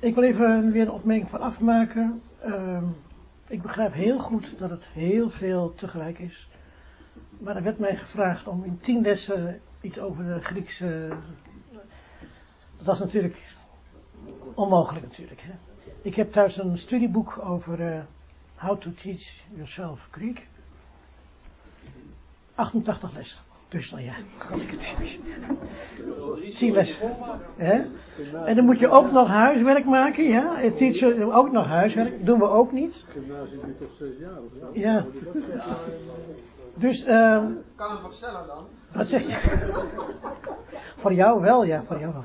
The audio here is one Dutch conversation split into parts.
Ik wil even weer een opmerking van afmaken. Uh, ik begrijp heel goed dat het heel veel tegelijk is. Maar er werd mij gevraagd om in tien lessen iets over de Griekse... Dat is natuurlijk onmogelijk natuurlijk. Hè? Ik heb thuis een studieboek over uh, How to Teach Yourself Greek. 88 lessen. Dus dan ja, als ik het Tien lessen. Hè? En dan moet je ook nog huiswerk maken, ja. Teacher, ook nog huiswerk. Doen we ook niet. Gymnasium toch zes jaar of zo? Ja. Dus, uh, Kan het wat sneller dan? Wat zeg je? voor jou wel, ja, voor jou wel.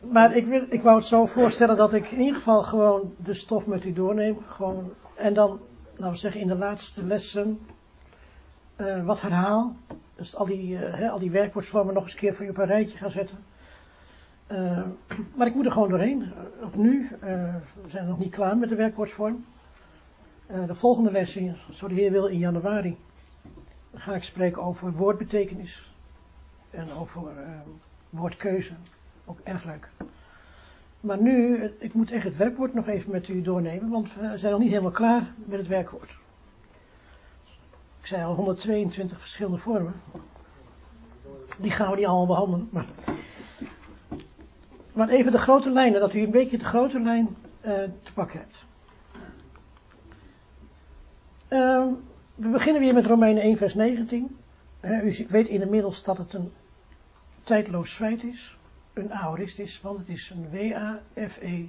Maar ik, wil, ik wou het zo voorstellen dat ik in ieder geval gewoon de stof met u doorneem. Gewoon, en dan, laten we zeggen, in de laatste lessen uh, wat herhaal. Dus al die, uh, al die werkwoordsvormen nog eens een keer voor je op een rijtje gaan zetten. Uh, maar ik moet er gewoon doorheen. Op nu, we zijn nog niet klaar met de werkwoordsvorm. de volgende les, zo de Heer wil, in januari, ga ik spreken over woordbetekenis. En over woordkeuze. Ook erg leuk. Maar nu, ik moet echt het werkwoord nog even met u doornemen, want we zijn nog niet helemaal klaar met het werkwoord. Ik zei al 122 verschillende vormen. Die gaan we niet allemaal behandelen. Maar, maar even de grote lijnen, dat u een beetje de grote lijn uh, te pakken hebt. Uh, we beginnen weer met Romeinen 1 vers 19. Uh, u weet inmiddels dat het een tijdloos feit is. Een aorist is, want het is een W-A-F-E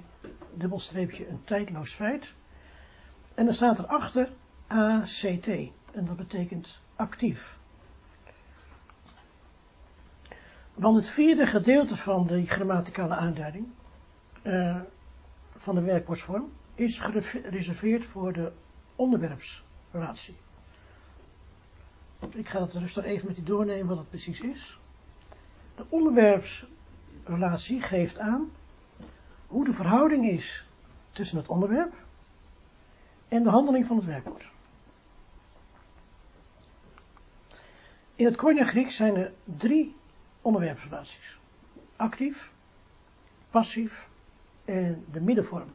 dubbelstreepje een tijdloos feit. En dan staat erachter A-C-T. En dat betekent actief. Want het vierde gedeelte van de grammaticale aanduiding uh, van de werkwoordsvorm is gereserveerd voor de onderwerpsrelatie. Ik ga dat rustig even met u doornemen wat het precies is. De onderwerpsrelatie geeft aan hoe de verhouding is tussen het onderwerp en de handeling van het werkwoord. In het Koine Grieks zijn er drie onderwerpsrelaties. Actief, passief en de middenvorm.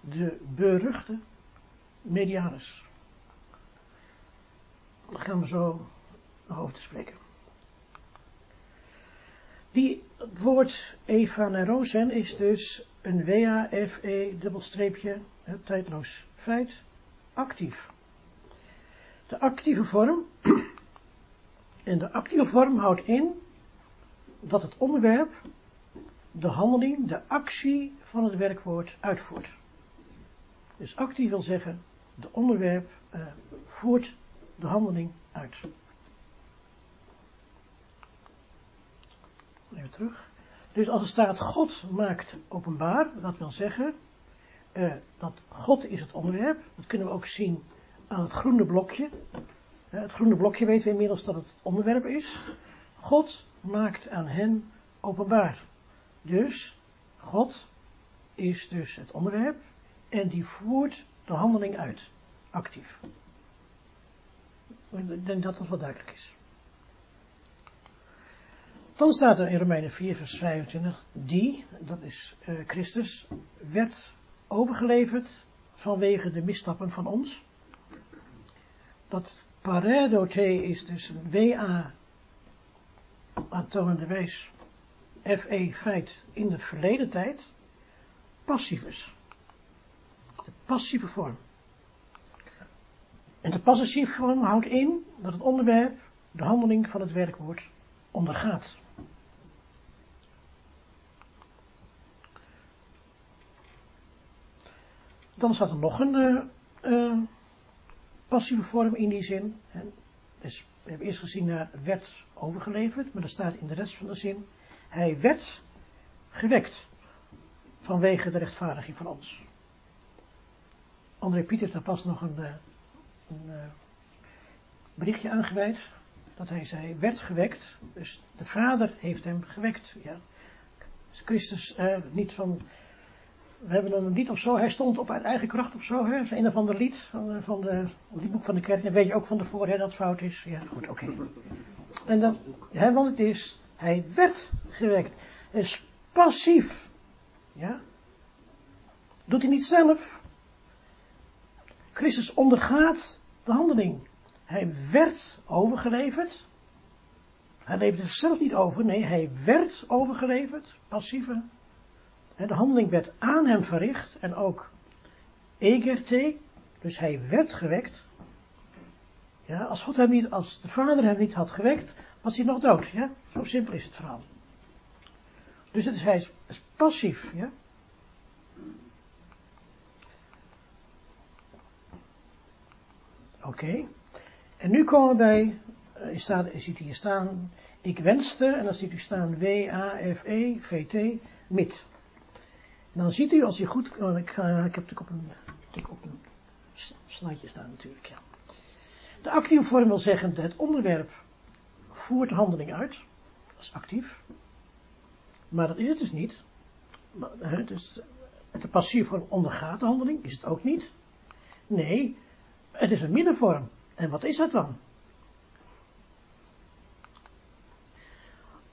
De beruchte medianus. Daar gaan we zo nog over te spreken. Die, het woord evanerosen is dus een W-A-F-E dubbelstreepje, tijdloos feit, actief. De actieve vorm en de actieve vorm houdt in dat het onderwerp de handeling, de actie van het werkwoord uitvoert. Dus actief wil zeggen, de onderwerp uh, voert de handeling uit. Even terug. Dus als er staat God maakt openbaar, dat wil zeggen uh, dat God is het onderwerp. Dat kunnen we ook zien aan het groene blokje. Het groene blokje weten we inmiddels dat het onderwerp is. God maakt aan hen openbaar. Dus, God is dus het onderwerp en die voert de handeling uit, actief. Ik denk dat dat wel duidelijk is. Dan staat er in Romeinen 4 vers 25, die, dat is uh, Christus, werd overgeleverd vanwege de misstappen van ons. Dat Paradote is dus een WA aantonende wijs FE feit in de verleden tijd passivus. De passieve vorm. En de passieve vorm houdt in dat het onderwerp de handeling van het werkwoord ondergaat. Dan staat er nog een uh, uh, passieve vorm in die zin. Hè, dus we hebben eerst gezien naar werd overgeleverd, maar er staat in de rest van de zin, hij werd gewekt vanwege de rechtvaardiging van ons. André Piet heeft daar pas nog een, eh, een, een berichtje aangeweid, dat hij zei, werd gewekt, dus de vader heeft hem gewekt. Ja. Dus Christus eh, niet van we hebben een lied of zo, hij stond op uit eigen kracht of zo, hè? dat is een of ander lied van, van de, liedboek van de kerk, dan weet je ook van tevoren hè, dat het fout is. Ja, goed, oké. En dan, hè, want het is, hij werd gewekt. Dus passief. Ja? Doet hij niet zelf. Christus ondergaat de handeling. Hij werd overgeleverd. Hij leefde zichzelf niet over, nee, hij werd overgeleverd, passieve. De handeling werd aan hem verricht en ook egerte, dus hij werd gewekt. Ja, als God hem niet, als de vader hem niet had gewekt, was hij nog dood. Zo simpel is het verhaal. Dus het is, hij is, passief. Ja? Oké. En nu komen we bij, je ziet hier staan, ik wenste, en dan ziet u staan W-A-F-E, V-T, mit. Dan ziet u, als u goed, ik, ik heb het op een, op een staan natuurlijk, ja. De actieve vorm wil zeggen, het onderwerp voert de handeling uit. Dat is actief. Maar dat is het dus niet. Dus de passieve vorm ondergaat de handeling, is het ook niet. Nee, het is een middenvorm. En wat is dat dan?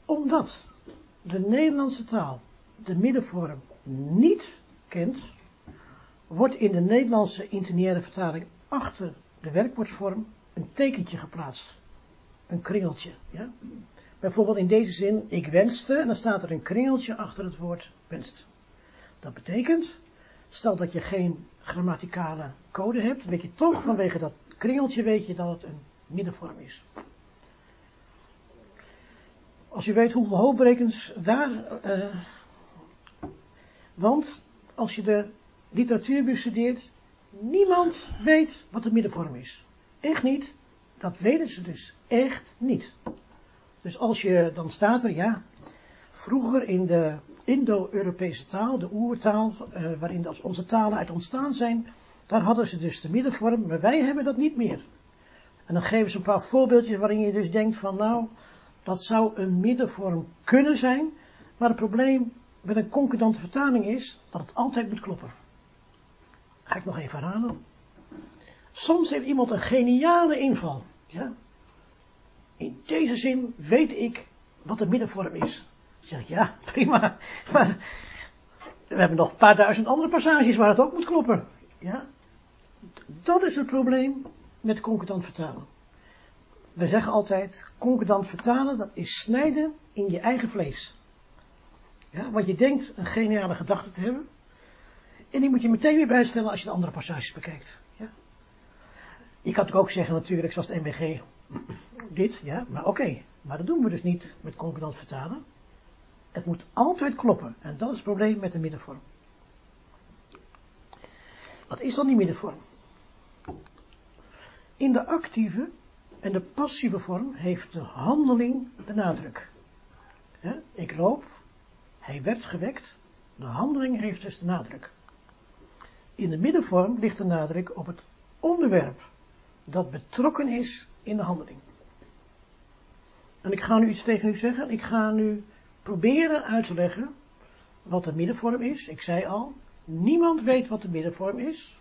Omdat de Nederlandse taal de middenvorm niet kent, wordt in de Nederlandse internière vertaling achter de werkwoordsvorm een tekentje geplaatst. Een kringeltje. Ja? Bijvoorbeeld in deze zin, ik wenste, en dan staat er een kringeltje achter het woord wenst. Dat betekent, stel dat je geen grammaticale code hebt, weet je toch vanwege dat kringeltje weet je dat het een middenvorm is. Als je weet hoeveel hoofdbrekens daar, uh, want als je de literatuur bestudeert, niemand weet wat de middenvorm is. Echt niet. Dat weten ze dus echt niet. Dus als je, dan staat er, ja, vroeger in de Indo-Europese taal, de oertaal, uh, waarin onze talen uit ontstaan zijn, daar hadden ze dus de middenvorm, maar wij hebben dat niet meer. En dan geven ze een paar voorbeeldjes waarin je dus denkt van, nou, dat zou een middenvorm kunnen zijn, maar het probleem met een concordante vertaling is dat het altijd moet kloppen. Ga ik nog even herhalen. Soms heeft iemand een geniale inval. Ja? In deze zin weet ik wat de middenvorm is. Dan zeg ik, ja, prima. Maar we hebben nog een paar duizend andere passages waar het ook moet kloppen. Ja? Dat is het probleem met concordant vertalen. We zeggen altijd, concordant vertalen, dat is snijden in je eigen vlees. Ja, want je denkt een geniale gedachte te hebben. En die moet je meteen weer bijstellen als je de andere passages bekijkt. Ja? Je kan ook zeggen natuurlijk, zoals het MBG, dit, ja, maar oké. Maar dat doen we dus niet met concordant vertalen. Het moet altijd kloppen. En dat is het probleem met de middenvorm. Wat is dan die middenvorm? In de actieve en de passieve vorm heeft de handeling de nadruk. ik loop, hij werd gewekt, de handeling heeft dus de nadruk. In de middenvorm ligt de nadruk op het onderwerp dat betrokken is in de handeling. En ik ga nu iets tegen u zeggen. Ik ga nu proberen uit te leggen wat de middenvorm is. Ik zei al, niemand weet wat de middenvorm is.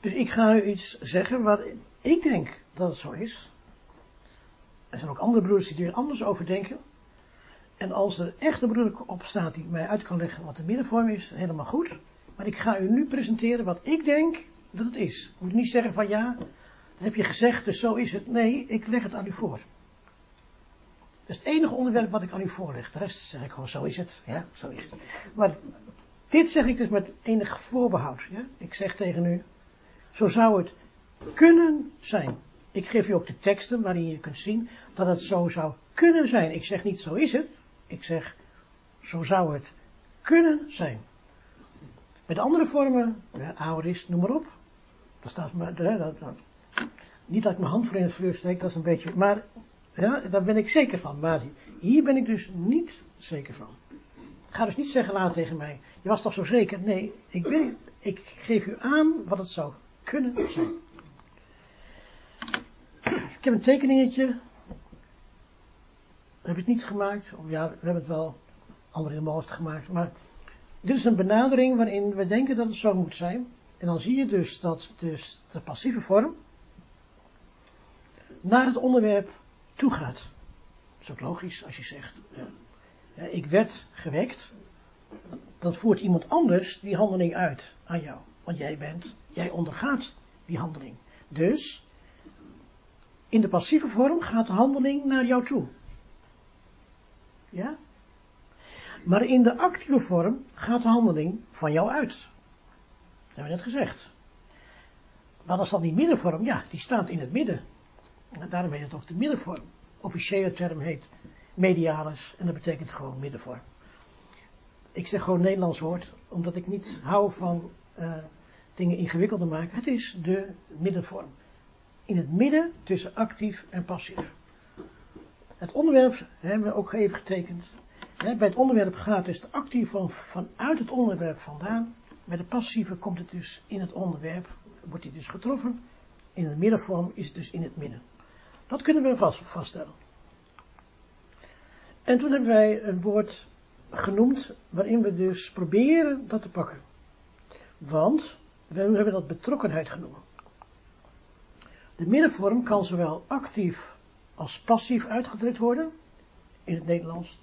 Dus ik ga u iets zeggen wat ik denk dat het zo is. Er zijn ook andere broeders die er anders over denken. En als er echt een broeder op staat die mij uit kan leggen wat de middenvorm is, helemaal goed. Maar ik ga u nu presenteren wat ik denk dat het is. Ik moet niet zeggen van ja, dat heb je gezegd, dus zo is het. Nee, ik leg het aan u voor. Dat is het enige onderwerp wat ik aan u voorleg. De rest zeg ik gewoon, zo is het. Ja, zo is het. Maar dit zeg ik dus met enig voorbehoud. Ik zeg tegen u, zo zou het kunnen zijn. Ik geef u ook de teksten waarin je kunt zien dat het zo zou kunnen zijn. Ik zeg niet zo is het. Ik zeg zo zou het kunnen zijn. Met andere vormen, de aorist, noem maar op. Dat staat maar, niet dat ik mijn hand voor in het vuur steek, dat is een beetje, maar ja, daar ben ik zeker van. Maar hier ben ik dus niet zeker van. Ga dus niet zeggen later tegen mij, je was toch zo zeker? Nee, ik, ik geef u aan wat het zou kunnen zijn. Ik heb een tekeningetje. Heb ik niet gemaakt? Of ja, we hebben het wel andere in mijn gemaakt. Maar dit is een benadering waarin we denken dat het zo moet zijn. En dan zie je dus dat dus de passieve vorm naar het onderwerp toe gaat. Dat is ook logisch als je zegt, uh, ik werd gewekt. dan voert iemand anders die handeling uit aan jou. Want jij bent, jij ondergaat die handeling. Dus, in de passieve vorm gaat de handeling naar jou toe. Ja? Maar in de actieve vorm gaat de handeling van jou uit. Dat hebben we net gezegd. Maar als dan die middenvorm, ja, die staat in het midden. En daarom heet het ook de middenvorm. Officiële term heet medialis en dat betekent gewoon middenvorm. Ik zeg gewoon Nederlands woord, omdat ik niet hou van uh, dingen ingewikkelder maken. Het is de middenvorm. In het midden tussen actief en passief. Het onderwerp hebben we ook even getekend. bij het onderwerp gaat dus de actieve vorm vanuit het onderwerp vandaan. Bij de passieve komt het dus in het onderwerp, wordt hij dus getroffen. In de middenvorm is het dus in het midden. Dat kunnen we vast, vaststellen. En toen hebben wij een woord genoemd waarin we dus proberen dat te pakken. Want we hebben dat betrokkenheid genoemd. De middenvorm kan zowel actief als passief uitgedrukt worden in het Nederlands.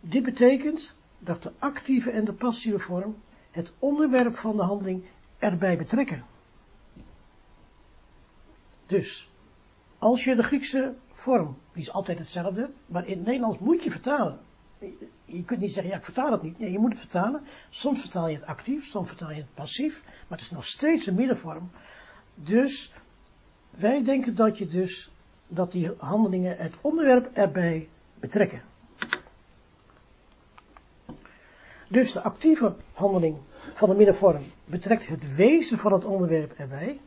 Dit betekent dat de actieve en de passieve vorm het onderwerp van de handeling erbij betrekken. Dus, als je de Griekse vorm, die is altijd hetzelfde, maar in het Nederlands moet je vertalen. Je kunt niet zeggen, ja, ik vertaal het niet. Nee, je moet het vertalen. Soms vertaal je het actief, soms vertaal je het passief, maar het is nog steeds een middenvorm. Dus, wij denken dat je dus, dat die handelingen het onderwerp erbij betrekken. Dus de actieve handeling van de middenvorm betrekt het wezen van het onderwerp erbij.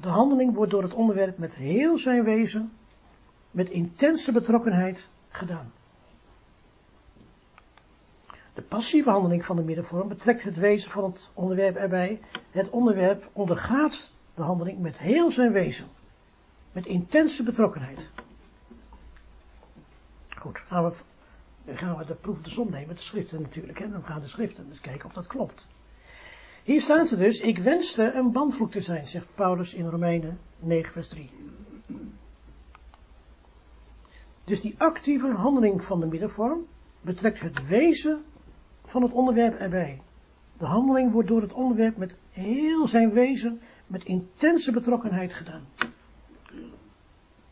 De handeling wordt door het onderwerp met heel zijn wezen, met intense betrokkenheid gedaan. De passieve handeling van de middenvorm betrekt het wezen van het onderwerp erbij. Het onderwerp ondergaat de handeling met heel zijn wezen, met intense betrokkenheid. Goed, gaan we, gaan we de proef de som nemen, de schriften natuurlijk, hè? dan gaan de schriften dus kijken of dat klopt. Hier staat ze dus, ik wenste een bandvloek te zijn, zegt Paulus in Romeinen 9 vers 3. Dus die actieve handeling van de middenvorm betrekt het wezen van het onderwerp erbij. De handeling wordt door het onderwerp met heel zijn wezen, met intense betrokkenheid gedaan.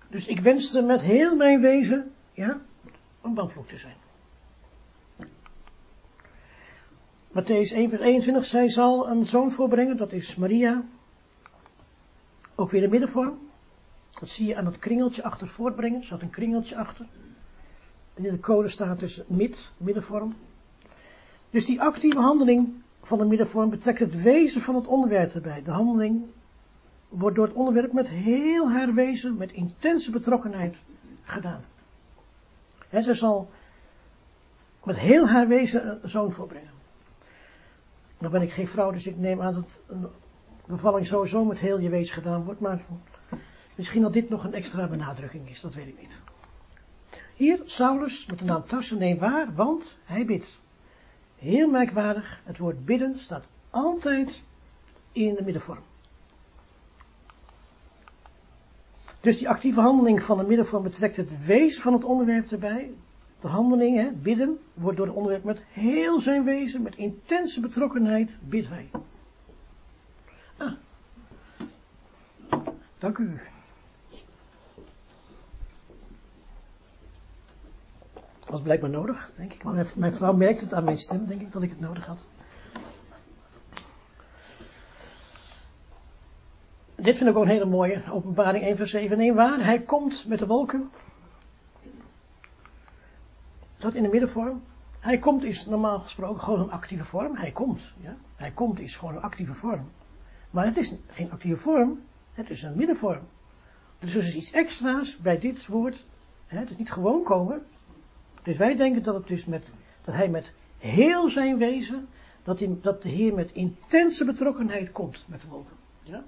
Dus ik wenste met heel mijn wezen, ja, een bandvloek te zijn. Matthäus 1 vers 21, zij zal een zoon voorbrengen, dat is Maria. Ook weer de middenvorm. Dat zie je aan het kringeltje achter voortbrengen, er staat een kringeltje achter. En in de code staat dus mid, middenvorm. Dus die actieve handeling van de middenvorm betrekt het wezen van het onderwerp erbij. De handeling wordt door het onderwerp met heel haar wezen, met intense betrokkenheid gedaan. En ze zal met heel haar wezen een zoon voorbrengen. Nou ben ik geen vrouw, dus ik neem aan dat een bevalling sowieso met heel je wezen gedaan wordt, maar misschien dat dit nog een extra benadrukking is, dat weet ik niet. Hier, Saulus, met de naam Tarsen, neem waar, want hij bidt. Heel merkwaardig, het woord bidden staat altijd in de middenvorm. Dus die actieve handeling van de middenvorm betrekt het wezen van het onderwerp erbij. De handeling, hè, bidden, wordt door het onderwerp met heel zijn wezen, met intense betrokkenheid, bidt hij. Ah. Dank u. was blijkbaar nodig, denk ik. Maar mijn vrouw merkt het aan mijn stem, denk ik, dat ik het nodig had. Dit vind ik ook een hele mooie, openbaring 1 vers 7 1 waar. Hij komt met de wolken. Dat in de middenvorm. Hij komt is normaal gesproken gewoon een actieve vorm. Hij komt, ja. Hij komt is gewoon een actieve vorm. Maar het is geen actieve vorm, het is een middenvorm. Dus er is iets extra's bij dit woord. Hè, het is niet gewoon komen, dus wij denken dat, het dus met, dat hij met heel zijn wezen, dat, hij, dat de Heer met intense betrokkenheid komt met de wolken. Ja?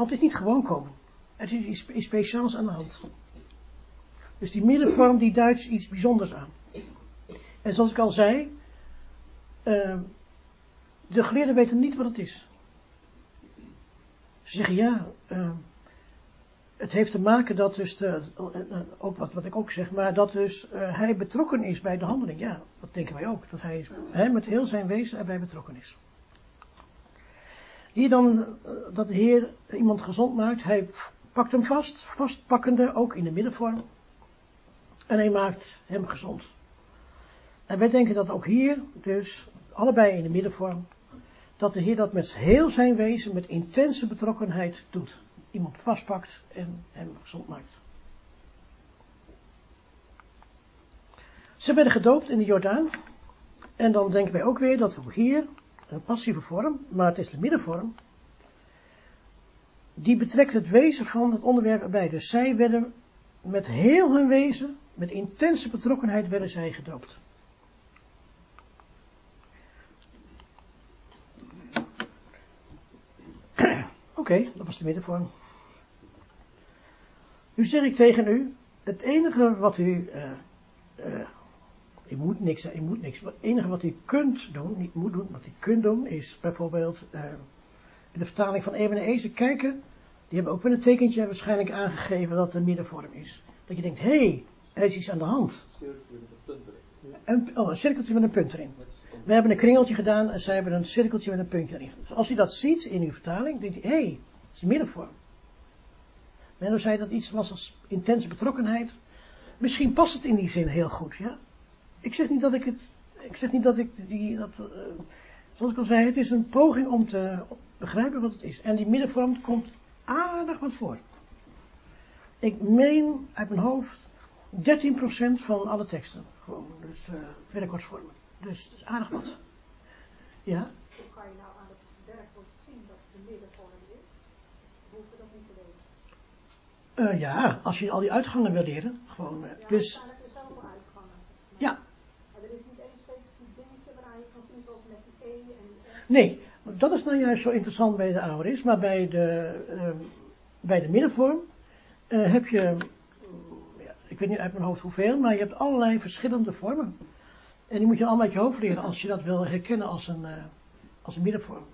Want het is niet gewoon komen. Er is iets speciaals aan de hand. Dus die middenvorm die duidt iets bijzonders aan. En zoals ik al zei, uh, de geleerden weten niet wat het is. Ze zeggen ja, uh, het heeft te maken dat dus, de, ook wat, wat ik ook zeg, maar dat dus hij betrokken is bij de handeling. Ja, dat denken wij ook. Dat hij, hij met heel zijn wezen erbij betrokken is. Hier dan, uh, dat de Heer iemand gezond maakt, hij pakt hem vast, vastpakkende, ook in de middenvorm. En hij maakt hem gezond. En wij denken dat ook hier, dus allebei in de middenvorm, dat de Heer dat met heel zijn wezen, met intense betrokkenheid doet. Iemand vastpakt en hem gezond maakt. Ze werden gedoopt in de Jordaan. En dan denken wij ook weer dat ook hier, een passieve vorm, maar het is de middenvorm, die betrekt het wezen van het onderwerp erbij. Dus zij werden met heel hun wezen, met intense betrokkenheid werden zij gedoopt. Oké, dat was de middenvorm. Nu zeg ik tegen u, het enige wat u, uh, uh, u moet niks, u moet niks, het enige wat u kunt doen, niet moet doen, wat u kunt doen, is bijvoorbeeld in de vertaling van Eben en Ezen kijken, die hebben ook met een tekentje waarschijnlijk aangegeven dat het een middenvorm is. Dat je denkt, hé, hey, er is iets aan de hand. Een, oh, een cirkeltje met een punt erin. We hebben een kringeltje gedaan en zij hebben een cirkeltje met een puntje erin. Dus als u dat ziet in uw vertaling, denkt u, hé, hey, het is een middenvorm. Menno zei dat iets was als intense betrokkenheid. Misschien past het in die zin heel goed, ja. Ik zeg niet dat ik het, ik zeg niet dat ik die, dat, uh, zoals ik al zei, het is een poging om te begrijpen wat het is. En die middenvorm komt aardig wat voor. Ik meen uit mijn hoofd 13% van alle teksten. Gewoon, dus uh, werkwoordsvormen. Dus dat is aardig wat. Ja? Hoe kan je nou aan het werkwoord zien dat het de middenvorm is? Hoef je dat niet te weten? Uh, ja, als je al die uitgangen wil leren. Gewoon, uh, ja, dus, er zijn zoveel uitgangen. Maar, ja. Maar er is niet één specifiek dingetje waaraan je kan zien zoals met die E en die S. Nee, dat is nou juist zo interessant bij de aorist, maar bij de, uh, bij de middenvorm uh, heb je, ja, ik weet niet uit mijn hoofd hoeveel, maar je hebt allerlei verschillende vormen. En die moet je allemaal uit je hoofd leren als je dat wil herkennen als een, uh, als een middenvorm.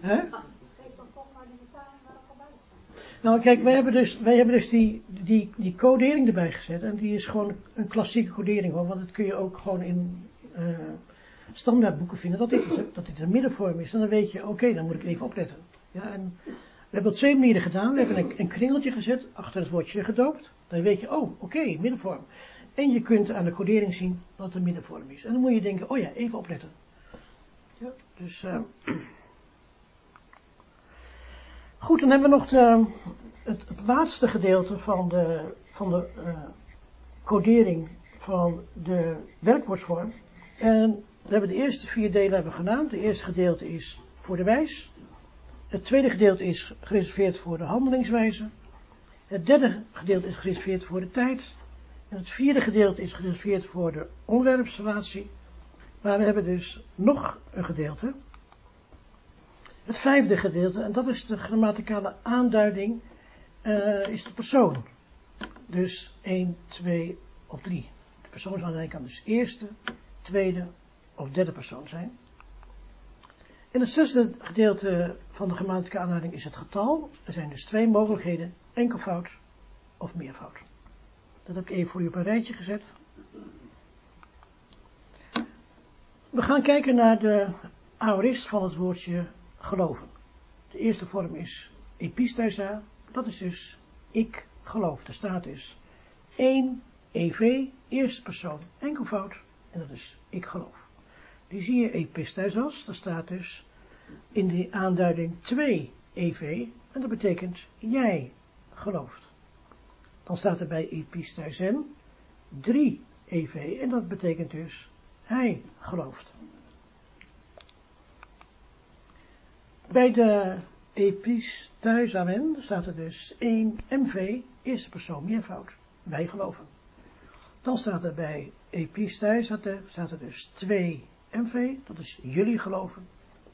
Hè? Geef dan toch maar die vertaling waar het bij staat. Nou kijk, wij hebben dus, wij hebben dus die, die, die codering erbij gezet en die is gewoon een klassieke codering hoor, want dat kun je ook gewoon in uh, standaardboeken vinden, dat dit, dat dit een middenvorm is. En dan weet je, oké, dan moet ik even opletten. Ja, en we hebben op twee manieren gedaan. We hebben een, een kringeltje gezet achter het woordje gedoopt. Dan weet je, oh, oké, middenvorm. En je kunt aan de codering zien dat het een middenvorm is. En dan moet je denken, oh ja, even opletten. Ja, dus, uh, goed, dan hebben we nog de, het, laatste gedeelte van de, van de uh, codering van de werkwoordsvorm. En we hebben de eerste vier delen hebben gedaan. Het eerste gedeelte is voor de wijs. Het tweede gedeelte is gereserveerd voor de handelingswijze. Het derde gedeelte is gereserveerd voor de tijd. En het vierde gedeelte is gereserveerd voor de onderwerpsrelatie. Maar we hebben dus nog een gedeelte. Het vijfde gedeelte, en dat is de grammaticale aanduiding, uh, is de persoon. Dus 1, 2 of 3. De persoonsaanduiding kan dus eerste, tweede of derde persoon zijn. In het zesde gedeelte van de grammaticale aanduiding is het getal. Er zijn dus twee mogelijkheden, enkelvoud of meervoud. Dat heb ik even voor u op een rijtje gezet. We gaan kijken naar de aorist van het woordje geloven. De eerste vorm is epistesa, dat is dus ik geloof. Er staat dus 1 EV, eerste persoon, enkelvoud, en dat is ik geloof. Die zie je episthesos, daar staat dus in de aanduiding 2 EV, en dat betekent jij gelooft. Dan staat er bij episthuisen 3 EV, en dat betekent dus hij gelooft. Bij de episthuisamen staat er dus 1 MV, eerste persoon meervoud, wij geloven. Dan staat er bij episthuisate, staat er dus 2 MV, dat is jullie geloven.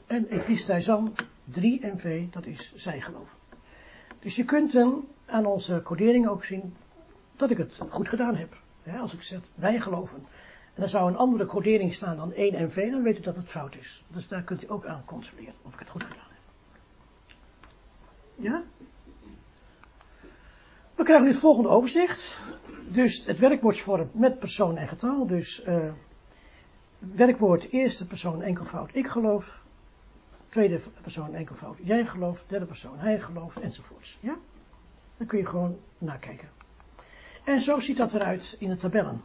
En episthuisan 3 MV, dat is zij geloven. Dus je kunt dan aan onze codering ook zien dat ik het goed gedaan heb. als ik zeg wij geloven. En dan zou een andere codering staan dan 1 MV, dan weet u dat het fout is. Dus daar kunt u ook aan controleren of ik het goed gedaan heb. Ja? We krijgen nu het volgende overzicht. Dus het werkwoordsvorm met persoon en getal. Dus uh, werkwoord eerste persoon enkelvoud ik geloof. Tweede persoon enkelvoud jij gelooft. Derde persoon hij gelooft enzovoorts. Ja? Dan kun je gewoon nakijken. En zo ziet dat eruit in de tabellen.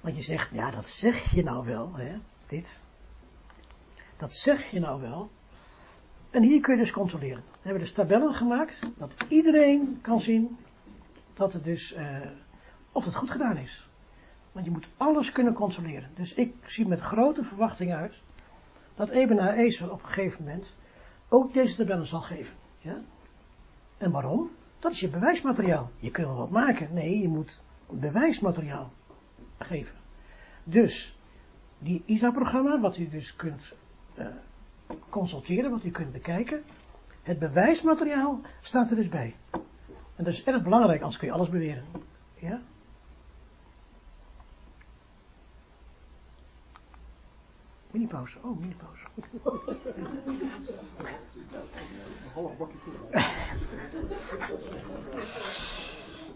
Want je zegt, ja dat zeg je nou wel, hè, dit. Dat zeg je nou wel. En hier kun je dus controleren. We hebben dus tabellen gemaakt, dat iedereen kan zien dat het dus, uh, of het goed gedaan is. Want je moet alles kunnen controleren. Dus ik zie met grote verwachting uit, dat Ebena Ezer op een gegeven moment ook deze tabellen zal geven. Ja? En waarom? Dat is je bewijsmateriaal. Je kunt wel wat maken. Nee, je moet bewijsmateriaal geven. Dus, die ISA-programma, wat u dus kunt uh, consulteren, wat u kunt bekijken, het bewijsmateriaal staat er dus bij. En dat is erg belangrijk, anders kun je alles beweren. Ja? Minipauze, oh, minipauze. Half bakje koffie.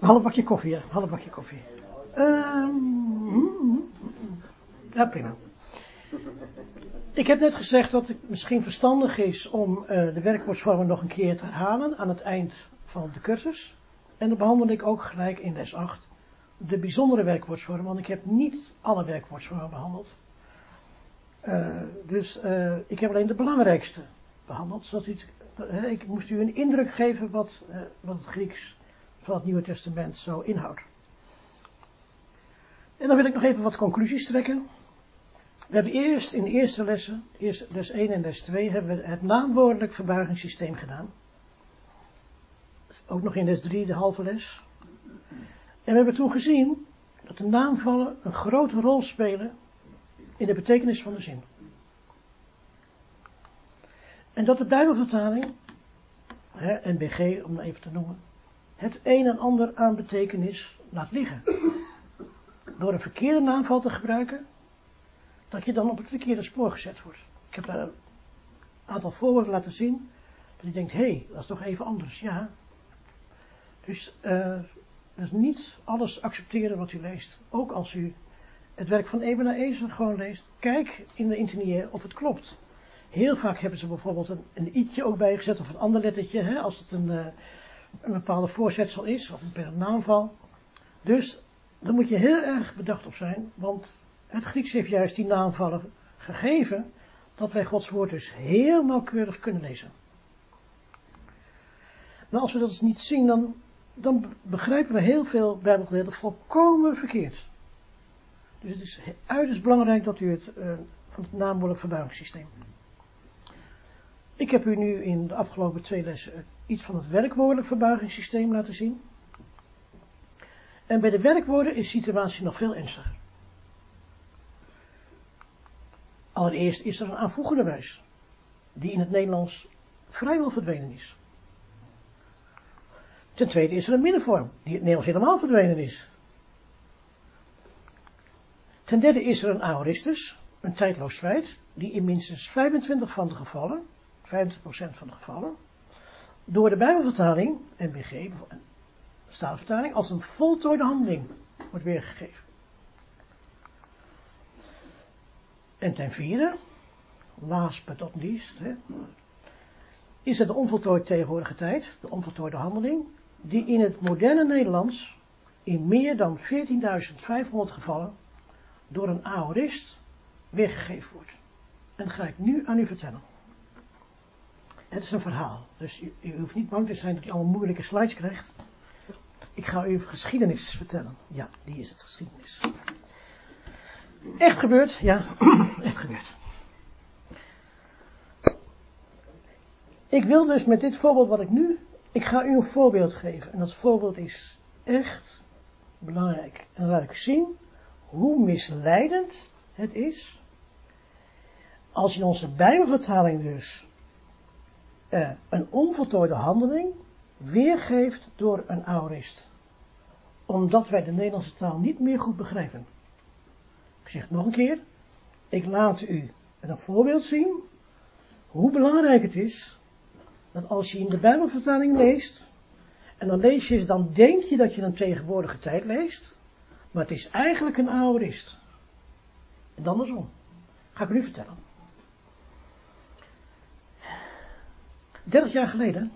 half bakje koffie, ja. Half bakje koffie. Um, ja, prima. Ik heb net gezegd dat het misschien verstandig is om uh, de werkwoordsvormen nog een keer te herhalen aan het eind van de cursus. En dan behandel ik ook gelijk in les 8 de bijzondere werkwoordsvormen, want ik heb niet alle werkwoordsvormen behandeld. Uh, dus uh, ik heb alleen de belangrijkste behandeld, zodat u, ik moest u een indruk geven wat, wat het Grieks van het Nieuwe Testament zo inhoudt. En dan wil ik nog even wat conclusies trekken. We hebben eerst in de eerste lessen, eerst les 1 en les 2, hebben we het naamwoordelijk verbuigingssysteem gedaan. Ook nog in les 3, de halve les. En we hebben toen gezien dat de naamvallen een grote rol spelen in de betekenis van de zin. En dat de Bijbelvertaling, hè, NBG om even te noemen, het een en ander aan betekenis laat liggen. Door een verkeerde naamval te gebruiken, dat je dan op het verkeerde spoor gezet wordt. Ik heb daar een aantal voorbeelden laten zien, dat je denkt, hé, hey, dat is toch even anders. Ja, dus, dus niet alles accepteren wat u leest. Ook als u het werk van Ebena Ezer gewoon leest. Kijk in de internier of het klopt. Heel vaak hebben ze bijvoorbeeld een, een i'tje ook bijgezet of een ander lettertje. Hè, als het een, uh, een bepaalde voorzetsel is of een naamval. Dus daar moet je heel erg bedacht op zijn. Want het Grieks heeft juist die naamvallen gegeven. Dat wij Gods woord dus heel nauwkeurig kunnen lezen. Nou, als we dat dus niet zien, dan dan begrijpen we heel veel Bijbelgedeelten volkomen verkeerd. Dus het is uiterst belangrijk dat u het uh, het naamwoordelijk verbuigingssysteem. Ik heb u nu in de afgelopen twee lessen iets van het werkwoordelijk verbuigingssysteem laten zien. En bij de werkwoorden is de situatie nog veel ernstiger. Allereerst is er een aanvoegende wijs, die in het Nederlands vrijwel verdwenen is. Ten tweede is er een middenvorm, die het Nederlands helemaal verdwenen is. Ten derde is er een aoristus, een tijdloos feit, die in minstens 25 van de gevallen, 50% van de gevallen, door de Bijbelvertaling, NBG, Statenvertaling, als een voltooide handeling wordt weergegeven. En ten vierde, last but not least, hè, is het de onvoltooid tegenwoordige tijd, de onvoltooide handeling, die in het moderne Nederlands in meer dan 14.500 gevallen door een aorist weergegeven wordt. En dat ga ik nu aan u vertellen. Het is een verhaal, dus u, u hoeft niet bang te zijn dat u allemaal moeilijke slides krijgt. Ik ga u geschiedenis vertellen. Ja, die is het, geschiedenis. Echt gebeurd? Ja, echt gebeurd. Ik wil dus met dit voorbeeld wat ik nu ik ga u een voorbeeld geven. En dat voorbeeld is echt belangrijk. En laat ik zien hoe misleidend het is. Als in onze Bijbelvertaling dus uh, een onvoltooide handeling weergeeft door een aorist. Omdat wij de Nederlandse taal niet meer goed begrijpen. Ik zeg het nog een keer. Ik laat u met een voorbeeld zien hoe belangrijk het is dat als je in de Bijbelvertaling leest En dan lees je, dan denk je dat je een tegenwoordige tijd leest, maar het is eigenlijk een aorist. En andersom. Ga ik u nu vertellen. 30 jaar geleden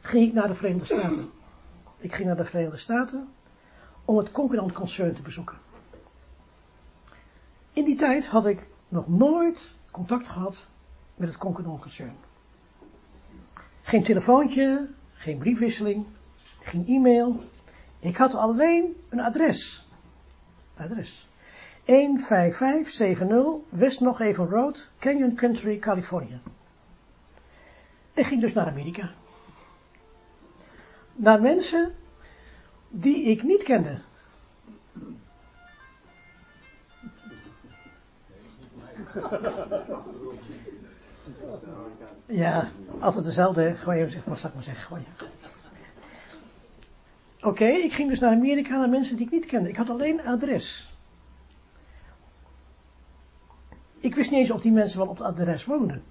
ging ik naar de Verenigde Staten. Ik ging naar de Verenigde Staten om het Concurrent Concern te bezoeken. In die tijd had ik nog nooit contact gehad met het Concurrent Concern. Geen telefoontje, geen briefwisseling, geen e-mail. Ik had alleen een adres. Adres. 15570 West Nog Even Road, Canyon Country, Californië. Ik ging dus naar Amerika. Naar mensen die ik niet kende. Ja, altijd dezelfde. Gewoon even, wat zal ik maar zeggen? Gewoon, ja. Oké, ik ging dus naar Amerika naar mensen die ik niet kende. Ik had alleen een adres. Ik wist niet eens of die mensen wel op het adres woonden.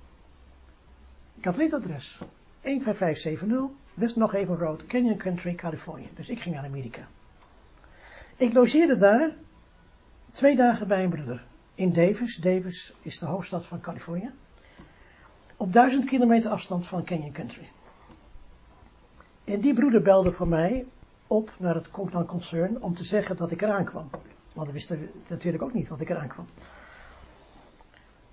Ik had alleen het adres. 15570 West Nog Even Road, Canyon Country, Californië. Dus ik ging naar Amerika. Ik logeerde daar twee dagen bij een broeder. In Davis. Davis is de hoofdstad van Californië. Op duizend kilometer afstand van Canyon Country. En die broeder belde voor mij op naar het Conctan Concern om te zeggen dat ik eraan kwam. Want we wisten natuurlijk ook niet dat ik eraan kwam.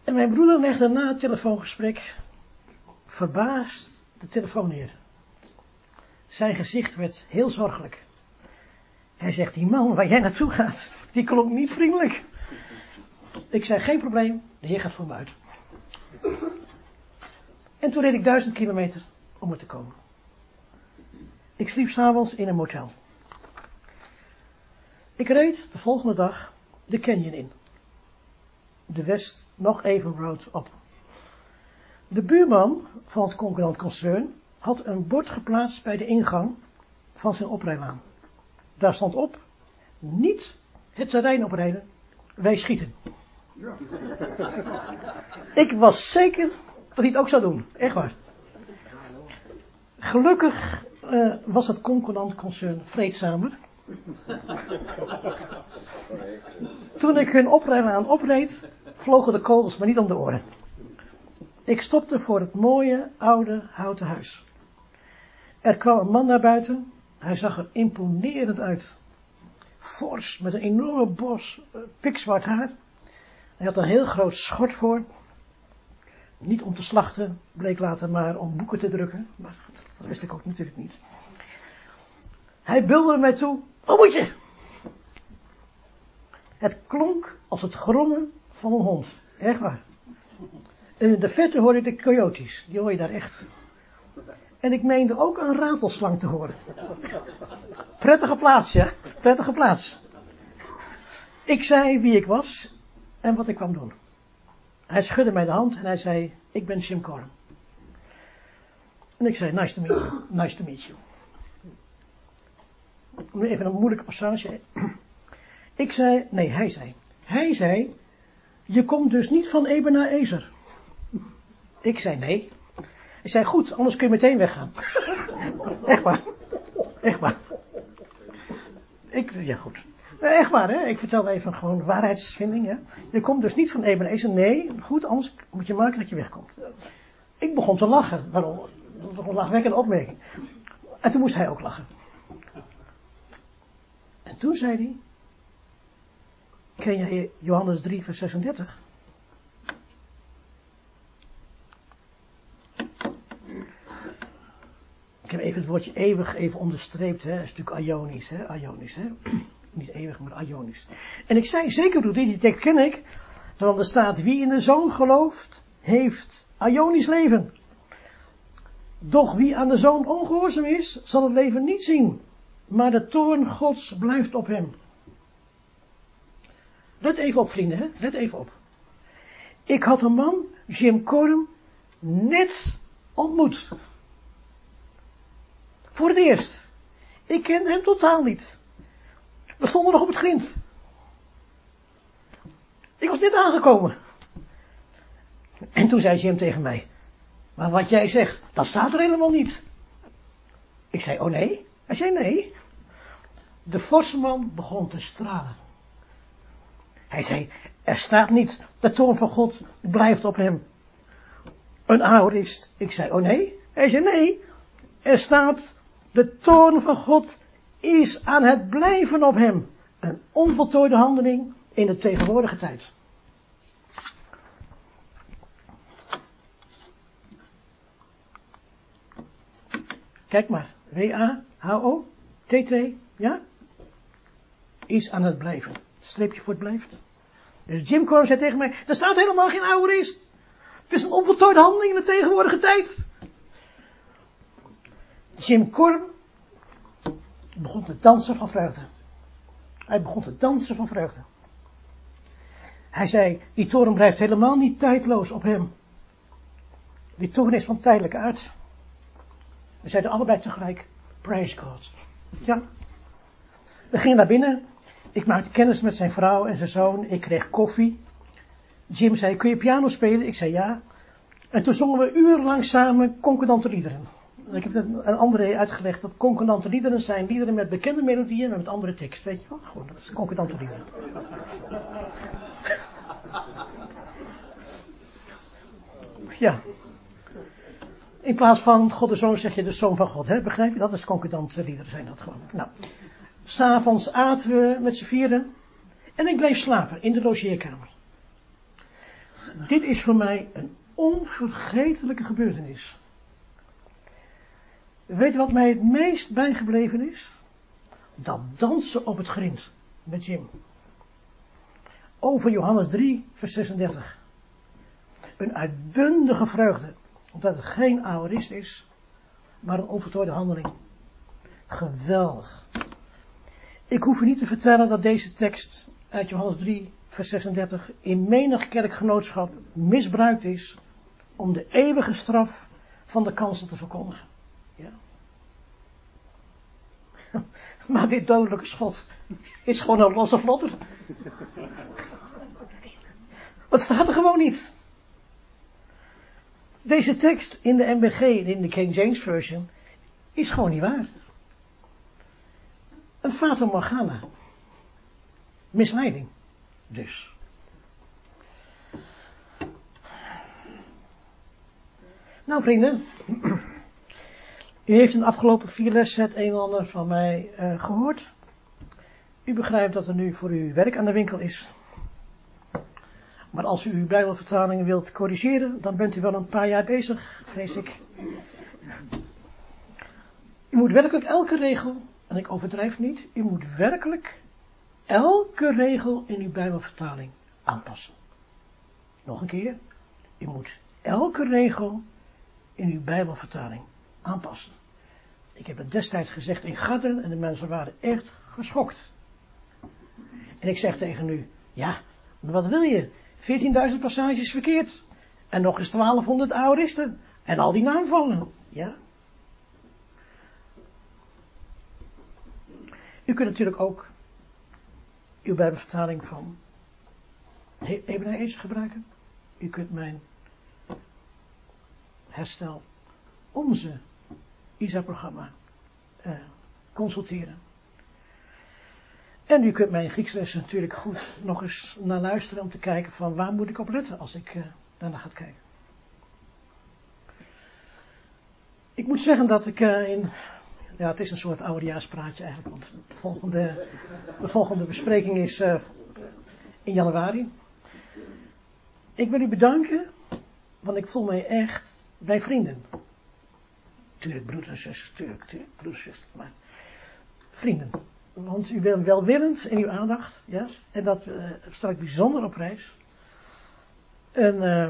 En mijn broeder legde na het telefoongesprek verbaasd de telefoon neer. Zijn gezicht werd heel zorgelijk. Hij zegt, die man waar jij naartoe gaat, die klonk niet vriendelijk. Ik zei, geen probleem, de heer gaat voor me uit. En toen reed ik duizend kilometer om er te komen. Ik sliep s'avonds in een motel. Ik reed de volgende dag de canyon in. De West nog even road op. De buurman van het concurrent concern had een bord geplaatst bij de ingang van zijn oprijlaan. Daar stond op, niet het terrein oprijden, wij schieten. Ja. Ik was zeker dat hij het ook zou doen, echt waar. Gelukkig uh, was het concurrent concern vreedzamer. Toen ik hun oprijlaan opreed, vlogen de kogels maar niet om de oren. Ik stopte voor het mooie, oude, houten huis. Er kwam een man naar buiten. Hij zag er imponerend uit. Fors, met een enorme bos, uh, pikzwart haar. Hij had een heel groot schort voor. Niet om te slachten, bleek later maar om boeken te drukken. Maar dat wist ik ook natuurlijk niet. Hij bulde mij toe. Wat moet je? Het klonk als het grommen van een hond. Echt waar. En in de verte hoorde ik de coyotes. Die hoor je daar echt. En ik meende ook een ratelslang te horen. Prettige plaats, ja. Prettige plaats. Ik zei wie ik was en wat ik kwam doen. Hij schudde mij de hand en hij zei, ik ben Jim Corum. En ik zei, nice to meet you. Nice to meet you. Even een moeilijke passage. Ik zei, nee, hij zei. Hij zei, je komt dus niet van Eben naar Ezer. Ik zei nee. Hij zei goed, anders kun je meteen weggaan. Echt waar. Echt waar. Ik, ja goed. Echt waar, hè? Ik vertel even gewoon waarheidsvinding, hè? Je komt dus niet van Ebenezer. Nee, goed, anders moet je maken dat je wegkomt. Ik begon te lachen. Waarom? Een lachwekkende opmerking. En toen moest hij ook lachen. En toen zei hij, ken jij Johannes 3 vers 36? Ik heb even het woordje eeuwig even onderstreept, hè. Dat is natuurlijk Ionisch, hè. Ionisch, hè. Niet eeuwig, maar Ionisch. En ik zei, zeker doet die tekst ken ik. Want er staat, wie in de zoon gelooft, heeft Ionisch leven. Doch wie aan de zoon ongehoorzaam is, zal het leven niet zien. Maar de toorn gods blijft op hem. Let even op vrienden, hè? let even op. Ik had een man, Jim Corum, net ontmoet. Voor het eerst. Ik kende hem totaal niet. We stonden nog op het grind. Ik was net aangekomen. En toen zei Jim tegen mij. Maar wat jij zegt, dat staat er helemaal niet. Ik zei, oh nee. Hij zei, nee. De forsman begon te stralen. Hij zei, er staat niet, de toon van God blijft op hem. Een aorist. Ik zei, oh nee. Hij zei, nee. Er staat, de toon van God is aan het blijven op hem. Een onvoltooide handeling in de tegenwoordige tijd. Kijk maar. W-A-H-O. T-T. Ja? Is aan het blijven. Streepje voor het blijft. Dus Jim Corbin zei tegen mij, er staat helemaal geen aorist. Het is een onvoltooide handeling in de tegenwoordige tijd. Jim Corbin begon te dansen van vreugde. Hij begon te dansen van vreugde. Hij zei, die toren blijft helemaal niet tijdloos op hem. Die toren is van tijdelijke aard. We zeiden allebei tegelijk, praise God. Ja. We gingen naar binnen. Ik maakte kennis met zijn vrouw en zijn zoon. Ik kreeg koffie. Jim zei, kun je piano spelen? Ik zei ja. En toen zongen we urenlang samen concordante liederen. Ik heb het een andere uitgelegd dat concordante liederen zijn liederen met bekende melodieën, maar met andere tekst. Weet je wel? Gewoon, dat is concordante liederen. Ja. In plaats van God de Zoon zeg je de Zoon van God. Hè? Begrijp je? Dat is concordante liederen zijn dat gewoon. Nou. S'avonds aten we met z'n vieren. En ik bleef slapen in de logeerkamer. Dit is voor mij een onvergetelijke gebeurtenis. Weet je wat mij het meest bijgebleven is? Dat dansen op het grind met Jim. Over Johannes 3, vers 36. Een uitbundige vreugde, omdat het geen aorist is, maar een onvoltooide handeling. Geweldig. Ik hoef u niet te vertellen dat deze tekst uit Johannes 3, vers 36 in menig kerkgenootschap misbruikt is om de eeuwige straf van de kansel te verkondigen. Ja. Maar dit dodelijke schot is gewoon een losse vlotter. Wat staat er gewoon niet? Deze tekst in de MBG, in de King James Version, is gewoon niet waar. Een fata morgana. Misleiding. Dus. Nou vrienden, u heeft in de afgelopen vier lessen het een en ander van mij uh, gehoord. U begrijpt dat er nu voor u werk aan de winkel is. Maar als u uw Bijbelvertalingen wilt corrigeren, dan bent u wel een paar jaar bezig, vrees ik. U moet werkelijk elke regel, en ik overdrijf niet, u moet werkelijk elke regel in uw Bijbelvertaling aanpassen. Nog een keer, u moet elke regel in uw Bijbelvertaling aanpassen. Ik heb het destijds gezegd in Gadderen en de mensen waren echt geschokt. En ik zeg tegen u, ja, maar wat wil je? 14.000 passages verkeerd. En nog eens 1200 aoristen. En al die naamvallen. Ja. U kunt natuurlijk ook uw bijbelvertaling van Hebreeën gebruiken. U kunt mijn herstel, onze ISA-programma uh, consulteren. En u kunt mijn Grieksles natuurlijk goed nog eens naar luisteren om te kijken van waar moet ik op letten als ik uh, daarna ga kijken. Ik moet zeggen dat ik uh, in, ja het is een soort oudejaarspraatje eigenlijk, want de volgende, de volgende bespreking is in januari. Ik wil u bedanken, want ik voel mij echt bij vrienden. Tuurlijk broeders en zusters, tuurlijk, tuurlijk broeders en zusters, maar vrienden. Want u bent welwillend in uw aandacht, ja, en dat uh, sta ik bijzonder op prijs. En uh,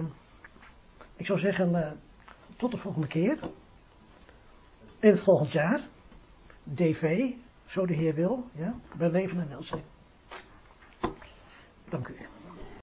ik zou zeggen, uh, tot de volgende keer. In het volgend jaar. DV, zo de Heer wil, ja, bij leven en welzijn. Dank u.